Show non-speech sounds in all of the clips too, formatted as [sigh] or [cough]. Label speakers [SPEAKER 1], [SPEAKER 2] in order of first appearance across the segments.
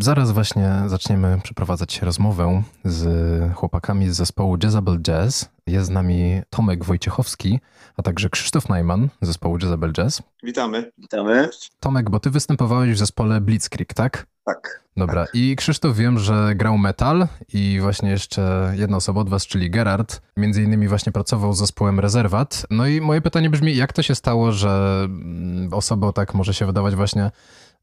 [SPEAKER 1] Zaraz właśnie zaczniemy przeprowadzać rozmowę z chłopakami z zespołu Jezabel Jazz. Jest z nami Tomek Wojciechowski, a także Krzysztof Najman z zespołu Jezabel Jazz.
[SPEAKER 2] Witamy.
[SPEAKER 3] Witamy.
[SPEAKER 1] Tomek, bo ty występowałeś w zespole Blitzkrieg, tak?
[SPEAKER 3] Tak.
[SPEAKER 1] Dobra, i Krzysztof wiem, że grał metal i właśnie jeszcze jedna osoba od was, czyli Gerard, między innymi właśnie pracował z zespołem Rezerwat. No i moje pytanie brzmi, jak to się stało, że mm, osoby o tak może się wydawać właśnie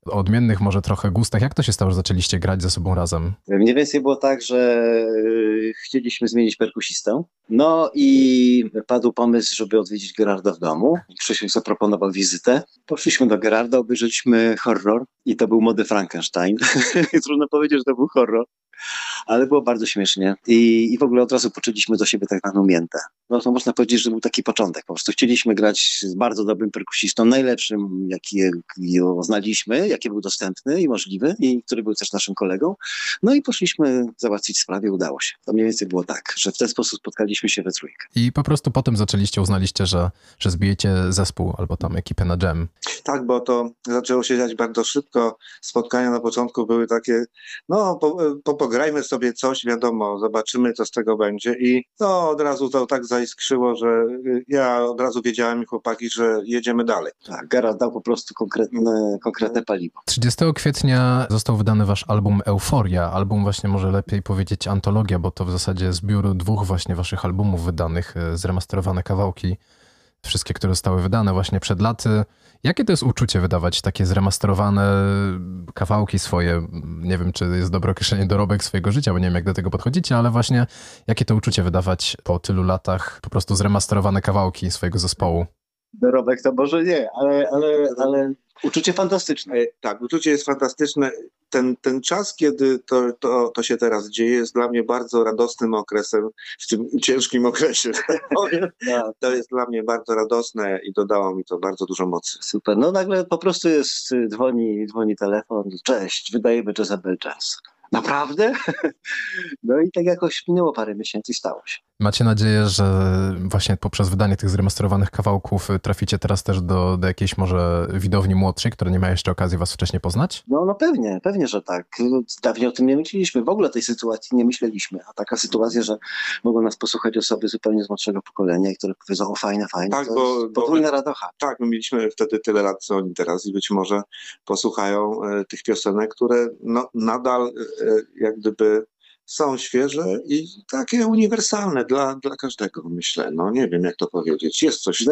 [SPEAKER 1] odmiennych może trochę gustach. Jak to się stało, że zaczęliście grać ze sobą razem?
[SPEAKER 3] Mniej więcej było tak, że y, chcieliśmy zmienić perkusistę. No i padł pomysł, żeby odwiedzić Gerarda w domu. Krzysiek zaproponował wizytę. Poszliśmy do Gerarda, obejrzeliśmy horror i to był mody Frankenstein. [laughs] Trudno powiedzieć, że to był horror ale było bardzo śmiesznie I, i w ogóle od razu poczuliśmy do siebie tak zwaną miętę. No to można powiedzieć, że był taki początek. Po prostu chcieliśmy grać z bardzo dobrym perkusistą, najlepszym, jakiego znaliśmy, jaki był dostępny i możliwy, i który był też naszym kolegą. No i poszliśmy załatwić sprawę, udało się. To mniej więcej było tak, że w ten sposób spotkaliśmy się we trójkę.
[SPEAKER 1] I po prostu potem zaczęliście, uznaliście, że, że zbijecie zespół albo tam ekipę na jam.
[SPEAKER 2] Tak, bo to zaczęło się dziać bardzo szybko. Spotkania na początku były takie, no po, po, pograjmy sobie coś, wiadomo, zobaczymy co z tego będzie i no od razu to tak zaiskrzyło, że y, ja od razu wiedziałem chłopaki, że jedziemy dalej.
[SPEAKER 3] Tak, Gerard dał po prostu konkretne, konkretne paliwo.
[SPEAKER 1] 30 kwietnia został wydany wasz album Euforia, album właśnie może lepiej powiedzieć antologia, bo to w zasadzie zbiór dwóch właśnie waszych albumów wydanych, y, zremasterowane kawałki, wszystkie, które zostały wydane właśnie przed laty. Jakie to jest uczucie wydawać takie zremasterowane kawałki swoje? Nie wiem, czy jest dobre określenie dorobek swojego życia, bo nie wiem, jak do tego podchodzicie, ale właśnie jakie to uczucie wydawać po tylu latach po prostu zremasterowane kawałki swojego zespołu?
[SPEAKER 3] Dorobek to może nie, ale, ale, ale uczucie fantastyczne. E,
[SPEAKER 2] tak, uczucie jest fantastyczne. Ten, ten czas, kiedy to, to, to się teraz dzieje, jest dla mnie bardzo radosnym okresem, w tym ciężkim okresie. [laughs] Tak. To jest dla mnie bardzo radosne i dodało mi to bardzo dużo mocy.
[SPEAKER 3] Super. No nagle po prostu jest, dzwoni, dzwoni telefon. Cześć, wydajemy Jezebel Jazz. Naprawdę? [laughs] No i tak jakoś minęło parę miesięcy i stało się.
[SPEAKER 1] Macie nadzieję, że właśnie poprzez wydanie tych zremasterowanych kawałków traficie teraz też do, do jakiejś może widowni młodszej, która nie ma jeszcze okazji was wcześniej poznać?
[SPEAKER 3] No, no pewnie, pewnie, że tak. Dawniej o tym nie myśleliśmy, w ogóle tej sytuacji nie myśleliśmy, a taka sytuacja, że mogą nas posłuchać osoby zupełnie z młodszego pokolenia i które powiedzą, o fajne, fajne, tak, to bo, podwójna radocha.
[SPEAKER 2] Tak, my mieliśmy wtedy tyle lat, co oni teraz i być może posłuchają e, tych piosenek, które no, nadal e, jak gdyby są świeże i takie uniwersalne dla, dla każdego, myślę. No nie wiem, jak to powiedzieć. Jest coś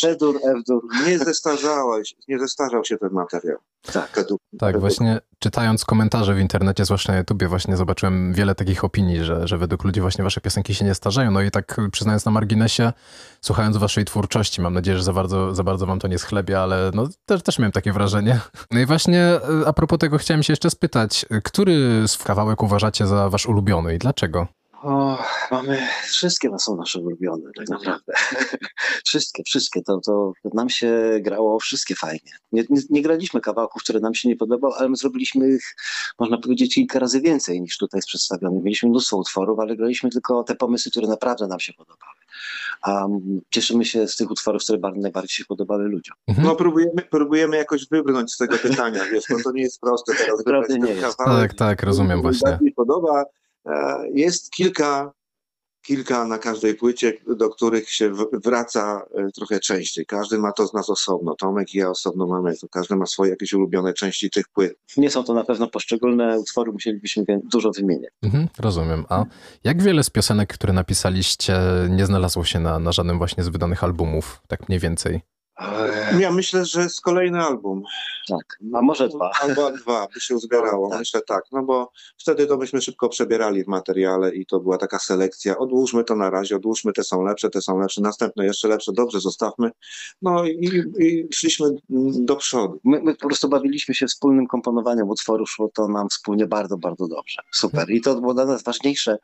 [SPEAKER 3] C-dur, F-dur.
[SPEAKER 2] Nie zestarzał, nie zestarzał się ten materiał.
[SPEAKER 1] Tak, tak według... właśnie czytając komentarze w internecie, zwłaszcza na YouTubie, właśnie zobaczyłem wiele takich opinii, że, że według ludzi właśnie wasze piosenki się nie starzeją. No i tak przyznając na marginesie, słuchając waszej twórczości, mam nadzieję, że za bardzo, za bardzo wam to nie schlebia, ale no też, też miałem takie wrażenie. No i właśnie e, a propos tego chciałem się jeszcze spytać, który z kawałek uważacie za wasz ulubiony i dlaczego?
[SPEAKER 3] O, mamy, wszystkie są nasze ulubione, tak naprawdę. [laughs] wszystkie, wszystkie. To, to nam się grało wszystkie fajnie. Nie, nie, nie, graliśmy kawałków, które nam się nie podobały, ale my zrobiliśmy ich, można powiedzieć, kilka razy więcej niż tutaj jest przedstawione. Mieliśmy mnóstwo utworów, ale graliśmy tylko te pomysły, które naprawdę nam się podobały. A um, cieszymy się z tych utworów, które najbardziej się podobały ludziom.
[SPEAKER 2] Mhm. No próbujemy, próbujemy jakoś wybrnąć z tego pytania, wiesz, bo to nie jest proste teraz.
[SPEAKER 3] Naprawdę nie jest.
[SPEAKER 1] Tak, tak, rozumiem właśnie.
[SPEAKER 2] Mi podoba, jest kilka, kilka na każdej płycie, do których się wraca e, trochę częściej. Każdy ma to z nas osobno. Tomek i ja osobno mamy to. Każdy ma swoje jakieś ulubione części tych płyt.
[SPEAKER 3] Nie są to na pewno poszczególne utwory, musielibyśmy dużo wymieniać.
[SPEAKER 1] Mhm, rozumiem. A jak wiele z piosenek, które napisaliście, nie znalazło się na, na żadnym właśnie z wydanych albumów, tak mniej więcej?
[SPEAKER 2] Ja myślę, że z kolejny album.
[SPEAKER 3] Tak, a może dwa. [laughs]
[SPEAKER 2] Albo dwa by się uzbierało, tak. myślę tak, no bo wtedy to byśmy szybko przebierali w materiale i to była taka selekcja, odłóżmy to na razie, odłóżmy, te są lepsze, te są lepsze, następne jeszcze lepsze, dobrze, zostawmy. No i, i szliśmy do przodu.
[SPEAKER 3] My, my, po prostu bawiliśmy się wspólnym komponowaniem utworu, szło to nam wspólnie bardzo, bardzo dobrze. Super. I to było dla nas ważniejsze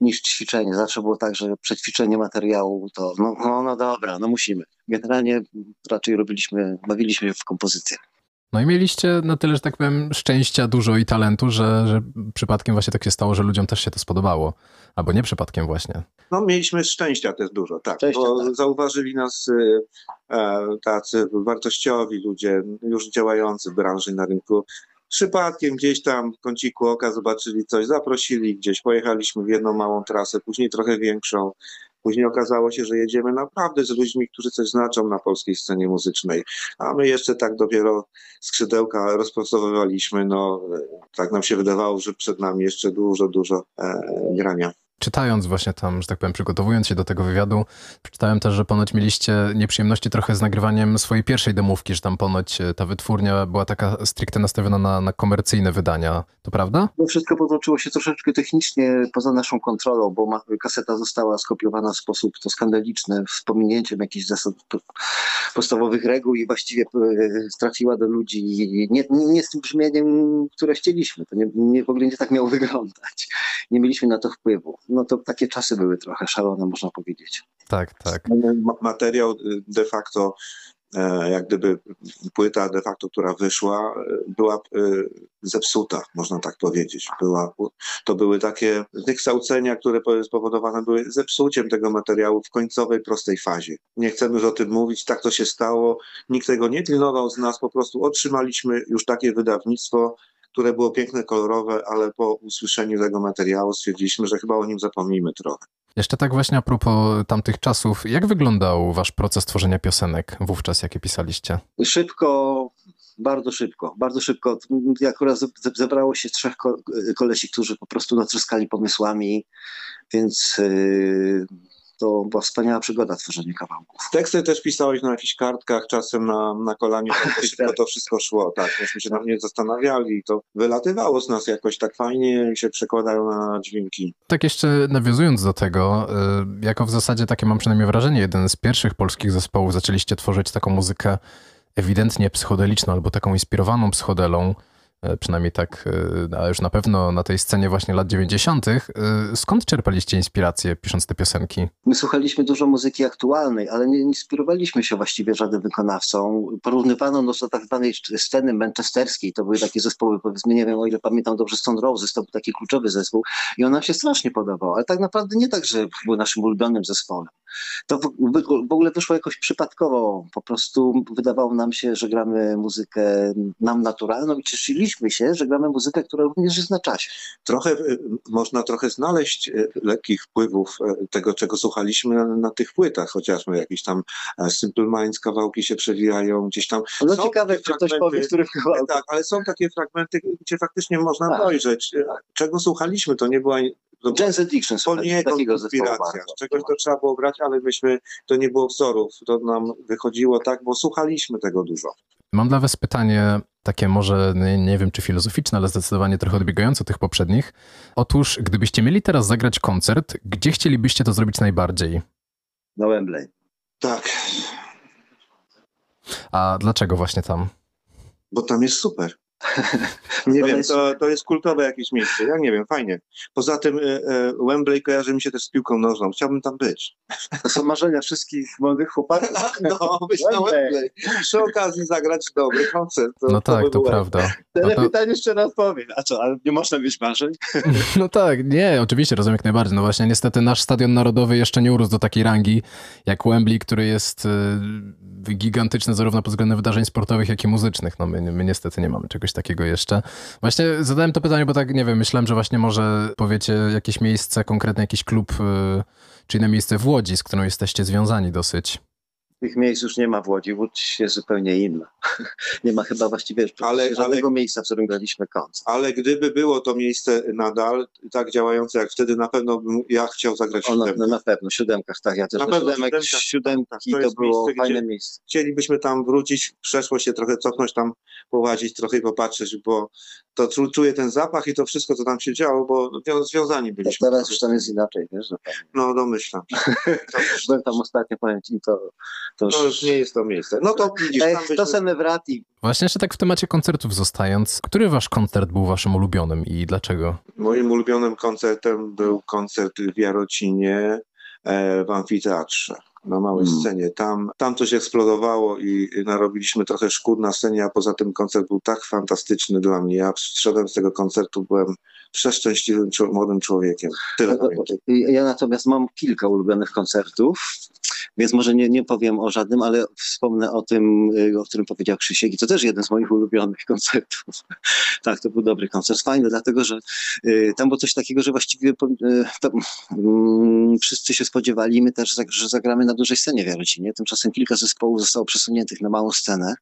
[SPEAKER 3] niż ćwiczenie. Zawsze było tak, że przećwiczenie materiału to no, no, no dobra, no musimy. Generalnie raczej robiliśmy, bawiliśmy się w kompozycję.
[SPEAKER 1] No i mieliście na tyle, że tak powiem, szczęścia dużo i talentu, że, że przypadkiem właśnie tak się stało, że ludziom też się to spodobało. Albo nie przypadkiem właśnie.
[SPEAKER 2] No mieliśmy szczęścia też dużo, tak. Szczęścia, bo tak. zauważyli nas y, e, tacy wartościowi ludzie, już działający w branży na rynku, przypadkiem gdzieś tam w kąciku oka zobaczyli coś, zaprosili gdzieś, pojechaliśmy w jedną małą trasę, później trochę większą. Później okazało się, że jedziemy naprawdę z ludźmi, którzy coś znaczą na polskiej scenie muzycznej, a my jeszcze tak dopiero skrzydełka rozpracowywaliśmy. No, e, tak nam się wydawało, że przed nami jeszcze dużo, dużo e, grania
[SPEAKER 1] czytając właśnie tam, że tak powiem, przygotowując się do tego wywiadu, przeczytałem też, że ponoć mieliście nieprzyjemności trochę z nagrywaniem swojej pierwszej domówki, że tam ponoć e, ta wytwórnia była taka stricte nastawiona na, na komercyjne wydania. To prawda?
[SPEAKER 3] No wszystko potoczyło się troszeczkę technicznie poza naszą kontrolą, bo kaseta została skopiowana w sposób to skandaliczny, z pominięciem jakichś zasad podstawowych reguł i właściwie e, trafiła do ludzi nie, nie, nie z tym brzmieniem, które chcieliśmy. To nie, nie, w ogóle nie tak miało wyglądać. Nie mieliśmy na to wpływu no to takie czasy były trochę szalone, można powiedzieć.
[SPEAKER 1] Tak, tak.
[SPEAKER 2] Materiał y, de facto, e, jak gdyby płyta de facto, która wyszła, y, była y, zepsuta, można tak powiedzieć. Była, to były takie wykształcenia, które spowodowane były zepsuciem tego materiału w końcowej, prostej fazie. Nie chcemy już o tym mówić, tak to się stało. Nikt tego nie pilnował z nas, po prostu otrzymaliśmy już takie wydawnictwo, które było piękne, kolorowe, ale po usłyszeniu tego materiału stwierdziliśmy, że chyba o nim zapomnimy trochę.
[SPEAKER 1] Jeszcze tak właśnie a propos tamtych czasów, jak wyglądał wasz proces tworzenia piosenek wówczas, jakie pisaliście?
[SPEAKER 3] Szybko, bardzo szybko, bardzo szybko. Akurat zebrało się trzech kolesi, którzy po prostu natrzaskali pomysłami, więc yy, to była wspaniała przygoda tworzenie kawałków.
[SPEAKER 2] Teksty też pisałeś na jakichś kartkach, czasem na, na kolanie, [laughs] tak szybko to wszystko szło, tak, myśmy się na mnie zastanawiali i to wylatywało z nas jakoś tak fajnie się przekładają na dźwięki.
[SPEAKER 1] Tak jeszcze nawiązując do tego, y, jako w zasadzie takie mam przynajmniej wrażenie, jeden z pierwszych polskich zespołów zaczęliście tworzyć taką muzykę ewidentnie psychodeliczną albo taką inspirowaną psychodelą, przynajmniej tak, e, a już na pewno na tej scenie właśnie lat 90. E, skąd czerpaliście inspirację pisząc te piosenki?
[SPEAKER 3] My słuchaliśmy dużo muzyki aktualnej, ale nie inspirowaliśmy się właściwie żadnym wykonawcą. Porównywano nas do tak zwanej sceny manchesterskiej. To były takie zespoły, powiedzmy, nie wiem, o ile pamiętam dobrze, Stone Roses, to był taki kluczowy zespół i on nam się strasznie podobał, ale tak naprawdę nie tak, że był naszym ulubionym zespołem. To w, w ogóle wyszło jakoś przypadkowo. Po prostu wydawało nam się, że gramy muzykę nam naturalną i cieszyliśmy się, że gramy muzykę, która również jest na czasie.
[SPEAKER 2] Trochę y, można trochę znaleźć y, lekkich wpływów y, tego, czego słuchaliśmy na, na tych płytach, chociażby jakieś tam e, Simple Minds kawałki się przewijają gdzieś tam.
[SPEAKER 3] No są ciekawe, czy ktoś powie, który kawałku.
[SPEAKER 2] Tak, ale są takie fragmenty, gdzie faktycznie można tak. dojrzeć, czego słuchaliśmy. To nie była
[SPEAKER 3] Jazz Addiction, takiego
[SPEAKER 2] inspiracja. Czegoś to trzeba było brać, ale myśmy, to nie było wzorów. To nam wychodziło tak, bo słuchaliśmy tego dużo.
[SPEAKER 1] Mam dla was pytanie takie może, nie, nie wiem czy filozoficzne, ale zdecydowanie trochę odbiegające od tych poprzednich. Otóż, gdybyście mieli teraz zagrać koncert, gdzie chcielibyście to zrobić najbardziej?
[SPEAKER 3] Na Wembley.
[SPEAKER 2] Tak.
[SPEAKER 1] A dlaczego właśnie tam?
[SPEAKER 2] Bo tam jest super. Nie wiem, to, to jest kultowe jakieś miejsce. Ja nie wiem, fajnie. Poza tym e, e, Wembley kojarzy mi się też z piłką nożną. Chciałbym tam być.
[SPEAKER 3] To są marzenia wszystkich młodych chłopaków. [laughs]
[SPEAKER 2] no, być na Wembley. Przy okazji zagrać dobry koncert.
[SPEAKER 1] To, no tak, to, to prawda.
[SPEAKER 3] Tyle to... pytań jeszcze raz powiem. A co, ale nie można mieć marzeń? [laughs]
[SPEAKER 1] no tak, nie, oczywiście, rozumiem jak najbardziej. No właśnie, niestety nasz stadion narodowy jeszcze nie urósł do takiej rangi jak Wembley, który jest y, gigantyczny zarówno pod względem wydarzeń sportowych, jak i muzycznych. No my, my niestety nie mamy czegoś takiego jeszcze. Właśnie zadałem to pytanie, bo tak, nie wiem, myślałem, że właśnie może powiecie jakieś miejsce, konkretnie jakiś klub, y, czy inne miejsce w Łodzi, z którą jesteście związani dosyć.
[SPEAKER 3] Tych miejsc już nie ma w Łodzi. Łódź jest zupełnie inna. [laughs] nie ma chyba właściwie ale, żadnego ale, miejsca, w którym graliśmy koncert.
[SPEAKER 2] Ale gdyby było to miejsce nadal tak działające jak wtedy, na pewno bym ja chciał zagrać
[SPEAKER 3] o, na, na pewno, siódemkach, tak. Ja też na pewno siódemek, siódemki tak, to, to było miejsce, fajne miejsce.
[SPEAKER 2] Chcielibyśmy tam wrócić, przeszło się trochę cofnąć tam, połazić trochę i popatrzeć, bo to czuję ten zapach i to wszystko, co tam się działo, bo związani byliśmy.
[SPEAKER 3] teraz już tam jest inaczej, wiesz?
[SPEAKER 2] No domyślam. [laughs]
[SPEAKER 3] Byłem tam ostatnio, powiem ci, to
[SPEAKER 2] to już... No już nie jest to miejsce. No to widzisz,
[SPEAKER 3] Ech, byśmy... to same wrati.
[SPEAKER 1] Właśnie jeszcze tak w temacie koncertów zostając, który wasz koncert był waszym ulubionym i dlaczego?
[SPEAKER 2] Moim ulubionym koncertem był koncert w Jarocinie e, w amfiteatrze na małej hmm. scenie. Tam, tam coś eksplodowało i narobiliśmy trochę szkód na scenie, a poza tym koncert był tak fantastyczny dla mnie. Ja przyszedłem z tego koncertu, byłem przeszczęśliwym młodym człowiekiem. Tyle
[SPEAKER 3] ja, ja natomiast mam kilka ulubionych koncertów. Więc może nie, nie powiem o żadnym, ale wspomnę o tym, y, o którym powiedział Krzysiek i to też jeden z moich ulubionych koncertów. [laughs] tak, to był dobry koncert. Fajny, dlatego że y, tam było coś takiego, że właściwie y, tam, mm, wszyscy się spodziewali, my też, że zagramy na dużej scenie w Jarocinie. Tymczasem kilka zespołów zostało przesuniętych na małą scenę.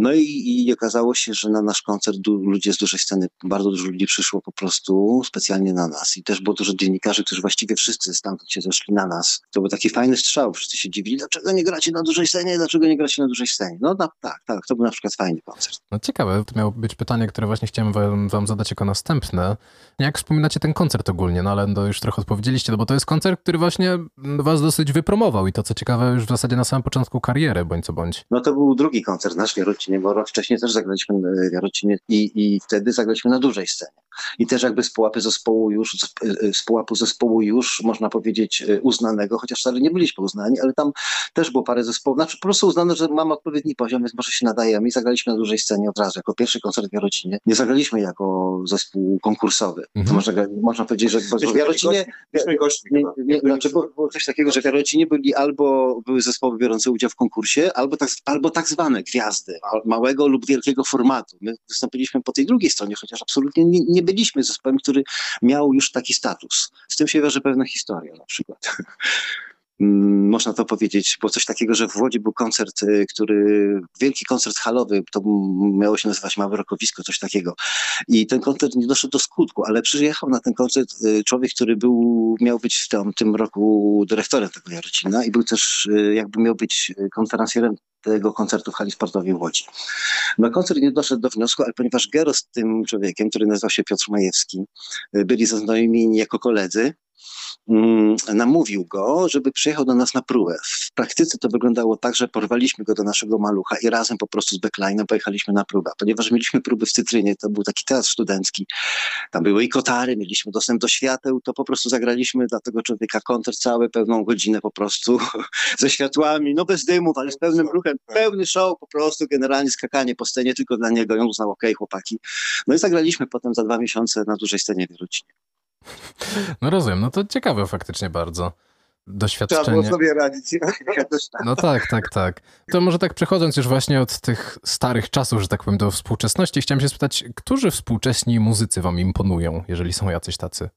[SPEAKER 3] No i, i okazało się, że na nasz koncert ludzie z dużej sceny, bardzo dużo ludzi przyszło po prostu specjalnie na nas. I też było dużo dziennikarzy, którzy właściwie wszyscy stamtąd się zeszli na nas. To był taki fajny strzał. Wszyscy się dziwili, dlaczego nie gracie na dużej scenie, dlaczego nie gracie na dużej scenie. No na, tak, tak, to był na przykład fajny koncert.
[SPEAKER 1] No ciekawe, to miało być pytanie, które właśnie chciałem wam, wam zadać jako następne. Jak wspominacie ten koncert ogólnie? No ale to już trochę odpowiedzieliście, no bo to jest koncert, który właśnie was dosyć wypromował i to co ciekawe już w zasadzie na samym początku kariery, bądź co bądź.
[SPEAKER 3] No to był drugi koncert nasz w Jarocinie, bo rok wcześniej też zagraliśmy w Jarocinie i, i wtedy zagraliśmy na dużej scenie. I też jakby z pułapy zespołu już, z, z pułapu zespołu już, można powiedzieć, uznanego, chociaż wcale nie byliśmy uznani, ale tam też było parę zespołów, znaczy po prostu uznano, że mamy odpowiedni poziom, więc może się nadajemy i zagraliśmy na dużej scenie od razu, jako pierwszy koncert w Jarocinie. Nie zagraliśmy jako zespół konkursowy. To
[SPEAKER 1] Mhm.
[SPEAKER 3] można, można powiedzieć, że w Jarocinie nie, znaczy było, było coś takiego, że w Jarocinie byli albo były zespoły biorące udział w konkursie, albo tak, albo tak zwane gwiazdy, ma- małego lub wielkiego formatu. My wystąpiliśmy po tej drugiej stronie, chociaż absolutnie nie, nie byliśmy zespołem, który miał już taki status. Z tym się wiąże pewna historia na przykład. [laughs] Mm, Można to powiedzieć, było coś takiego, że w Łodzi był koncert, y, który, wielki koncert halowy, to miało się nazywać Małe Rokowisko, coś takiego. I ten koncert nie doszedł do skutku, ale przyjechał na ten koncert y, człowiek, który był, miał być w tym, tym roku dyrektorem tego Jarocina i był też, y, jakby miał być konferencjerem tego koncertu w hali sportowej w Łodzi. Na koncert nie doszedł do wniosku, ale ponieważ Gero z tym człowiekiem, który nazywał się Piotr Majewski, byli zaznajomieni jako koledzy, namówił go, żeby przyjechał do nas na próbę. W praktyce to wyglądało tak, że porwaliśmy go do naszego malucha i razem po prostu z backlinem pojechaliśmy na próbę. Ponieważ mieliśmy próby w Cytrynie, to był taki teatr studencki, tam były i kotary, mieliśmy dostęp do świateł, to po prostu zagraliśmy dla tego człowieka koncert cały, pełną godzinę po prostu [laughs] ze światłami, no bez dymów, ale z pełnym ruchem, pełny show po prostu, generalnie skakanie po scenie tylko dla niego i on uznał, okej chłopaki. No i zagraliśmy potem za dwa miesiące na dużej scenie w Jarocinie. [laughs]
[SPEAKER 1] No rozumiem, no to ciekawe faktycznie bardzo.
[SPEAKER 2] Trzeba było
[SPEAKER 1] Doświadczenie.
[SPEAKER 2] sobie radzić. [laughs]
[SPEAKER 1] No tak, tak, tak. To może tak przechodząc już właśnie od tych starych czasów, że tak powiem, do współczesności, chciałem się spytać, którzy współcześni muzycy wam imponują, jeżeli są jacyś tacy?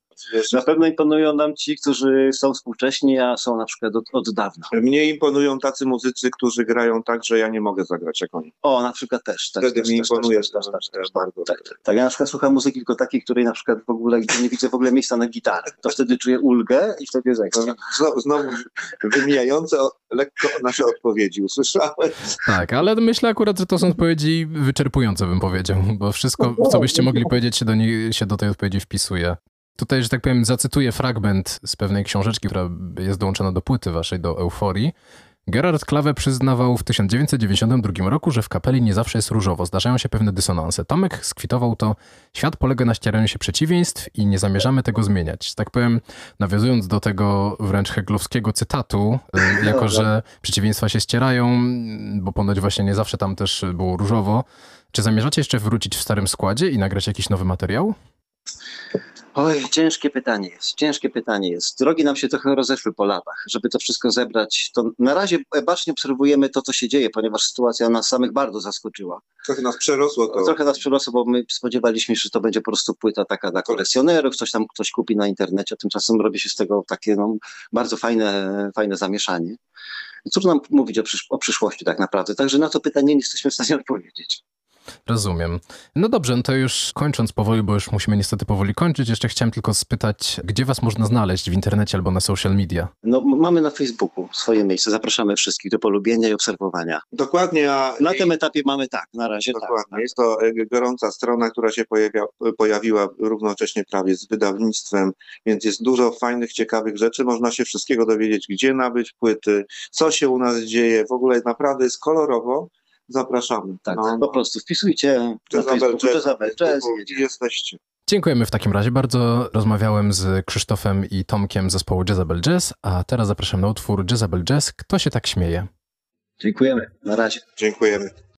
[SPEAKER 3] Na pewno imponują nam ci, którzy są współcześni, a są na przykład od, od dawna.
[SPEAKER 2] Mnie imponują tacy muzycy, którzy grają tak, że ja nie mogę zagrać jak oni.
[SPEAKER 3] O, na przykład też. też
[SPEAKER 2] Wtedy
[SPEAKER 3] też,
[SPEAKER 2] mi imponuje
[SPEAKER 3] też, też, też, też,
[SPEAKER 2] też bardzo.
[SPEAKER 3] Tak, tak, tak. Ja na przykład słucham muzyki tylko takiej, której na przykład w ogóle gdzie nie widzę w ogóle miejsca na gitarę. To wtedy czuję ulgę i wtedy jest ekstra.
[SPEAKER 2] Znowu, znowu wymijające lekko nasze odpowiedzi usłyszałem.
[SPEAKER 1] Tak, ale myślę akurat, że to są odpowiedzi wyczerpujące, bym powiedział, bo wszystko, co byście mogli powiedzieć, się do, niej, się do tej odpowiedzi wpisuje. Tutaj, że tak powiem, zacytuję fragment z pewnej książeczki, która jest dołączona do płyty waszej, do Euforii. Gerard Klawe przyznawał w 1992 roku, że w kapeli nie zawsze jest różowo, zdarzają się pewne dysonanse. Tomek skwitował to, świat polega na ścieraniu się przeciwieństw i nie zamierzamy tego zmieniać. Tak powiem, nawiązując do tego wręcz heglowskiego cytatu, y, jako że przeciwieństwa się ścierają, bo ponoć właśnie nie zawsze tam też było różowo. Czy zamierzacie jeszcze wrócić w starym składzie i nagrać jakiś nowy materiał?
[SPEAKER 3] Oj, ciężkie pytanie jest, ciężkie pytanie jest. Drogi nam się trochę rozeszły po latach. Żeby to wszystko zebrać, to na razie bacznie obserwujemy to, co się dzieje, ponieważ sytuacja nas samych bardzo zaskoczyła.
[SPEAKER 2] Trochę nas przerosło to.
[SPEAKER 3] Trochę nas przerosło, bo my spodziewaliśmy się, że to będzie po prostu płyta taka dla kolekcjonerów, coś tam ktoś kupi na internecie, tymczasem robi się z tego takie no, bardzo fajne, fajne zamieszanie. Trudno nam mówić o, przysz- o przyszłości tak naprawdę, także na to pytanie nie jesteśmy w stanie odpowiedzieć.
[SPEAKER 1] Rozumiem. No dobrze, no to już kończąc powoli, bo już musimy niestety powoli kończyć, jeszcze chciałem tylko spytać, gdzie was można znaleźć w internecie albo na social media?
[SPEAKER 3] No, mamy na Facebooku swoje miejsce, zapraszamy wszystkich do polubienia i obserwowania.
[SPEAKER 2] Dokładnie, a
[SPEAKER 3] Na tym etapie mamy tak, na razie tak.
[SPEAKER 2] Dokładnie. Jest to e, gorąca strona, która się pojawia, pojawiła równocześnie prawie z wydawnictwem, więc jest dużo fajnych, ciekawych rzeczy. Można się wszystkiego dowiedzieć, gdzie nabyć płyty, co się u nas dzieje. W ogóle naprawdę jest kolorowo. Zapraszamy.
[SPEAKER 3] Tak,
[SPEAKER 2] No,
[SPEAKER 3] po prostu wpisujcie na Facebooku
[SPEAKER 2] Jazz, i
[SPEAKER 3] jedziemy.
[SPEAKER 2] jesteście.
[SPEAKER 1] Dziękujemy w takim razie bardzo. Rozmawiałem z Krzysztofem i Tomkiem z zespołu Jezabel Jazz, a teraz zapraszam na utwór Jezabel Jazz. Kto się tak śmieje?
[SPEAKER 3] Dziękujemy, na razie.
[SPEAKER 2] Dziękujemy.